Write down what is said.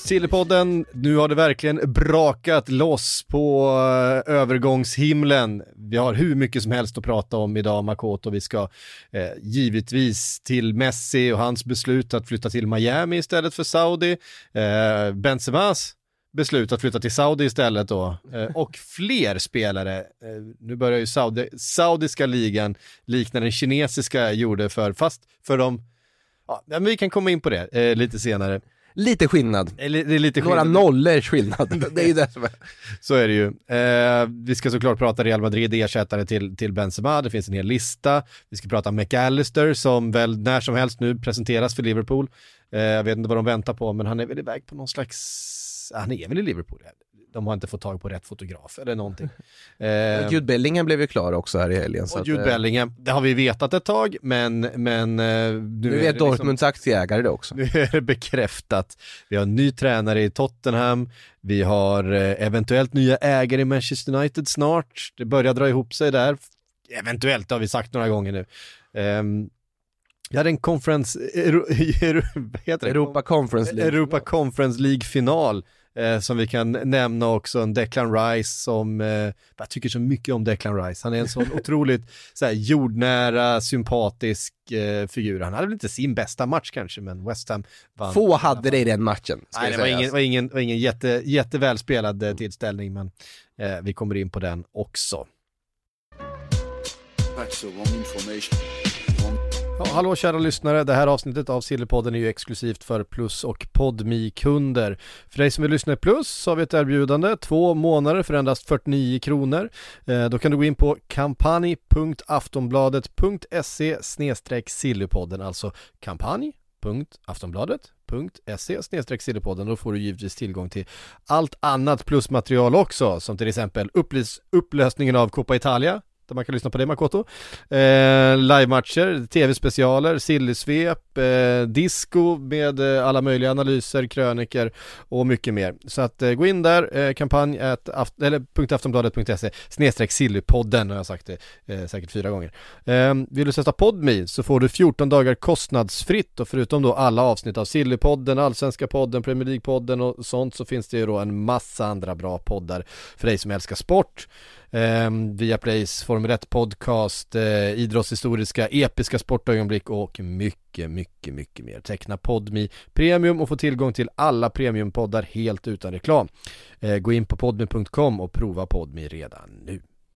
Sillypodden, nu har det verkligen brakat loss på uh, övergångshimlen. Vi har hur mycket som helst att prata om idag Makoto. Vi ska uh, givetvis till Messi och hans beslut att flytta till Miami istället för Saudi. Uh, Benzemas beslut att flytta till Saudi istället då. Och fler spelare. Nu börjar ju Saudi, saudiska ligan likna den kinesiska gjorde för, fast för de Ja, men vi kan komma in på det lite senare. Lite skillnad. Eh, Det är lite Några skillnad. nollors skillnad. Det är ju det som är. Så är det ju. Eh, vi ska såklart prata Real Madrid, ersättare till, till Benzema, det finns en hel lista. Vi ska prata McAllister som väl när som helst nu presenteras för Liverpool. Eh, jag vet inte vad de väntar på, men han är väl iväg på någon slags, han är väl i Liverpool. De har inte fått tag på rätt fotograf eller någonting. Eh, Jude Bellingham blev ju klar också här i helgen. Och att, Jude eh, Bellingham, det har vi vetat ett tag, men, men eh, nu, Nu är det vet liksom- Dortmunds aktieägare det också. nu är det bekräftat. Vi har en ny tränare i Tottenham, vi har eh, eventuellt nya ägare i Manchester United snart. Det börjar dra ihop sig där. Eventuellt det har vi sagt några gånger nu. Um, jag hade en conference, Euro, Euro? Europa Conference League. Europa Conference League-final eh, som vi kan nämna också, en Declan Rice som, eh, jag tycker så mycket om Declan Rice, han är en sån otroligt så här, jordnära, sympatisk eh, figur. Han hade väl inte sin bästa match kanske, men West Ham vann. Få hade det i den matchen. Ska Nej, jag det var ingen, var ingen, var ingen jätte, jättevälspelad eh, tillställning, men eh, vi kommer in på den också. That's the wrong information. Wrong, Ja, hallå kära lyssnare, det här avsnittet av Sillypodden är ju exklusivt för Plus och podmi kunder För dig som vill lyssna i Plus så har vi ett erbjudande, två månader för endast 49 kronor. Eh, då kan du gå in på kampanj.aftonbladet.se sillypodden, alltså kampanj.aftonbladet.se Sillepodden. Då får du givetvis tillgång till allt annat plusmaterial också, som till exempel upplösningen av Coppa Italia, där man kan lyssna på dig Makoto. Eh, livematcher, tv-specialer, sillysvep, eh, disco med eh, alla möjliga analyser, kröniker och mycket mer. Så att eh, gå in där, eh, kampanj at aft- eller .aftonbladet.se snedstreck sillypodden har jag sagt det eh, säkert fyra gånger. Eh, vill du sätta Podmi så får du 14 dagar kostnadsfritt och förutom då alla avsnitt av Sillypodden, Allsvenska podden, Premier League-podden och sånt så finns det ju då en massa andra bra poddar för dig som älskar sport. Eh, Viaplays Formel 1 podcast, eh, idrottshistoriska, episka sportögonblick och mycket, mycket, mycket mer. Teckna Podmi Premium och få tillgång till alla premiumpoddar helt utan reklam. Eh, gå in på podmi.com och prova Podmi redan nu.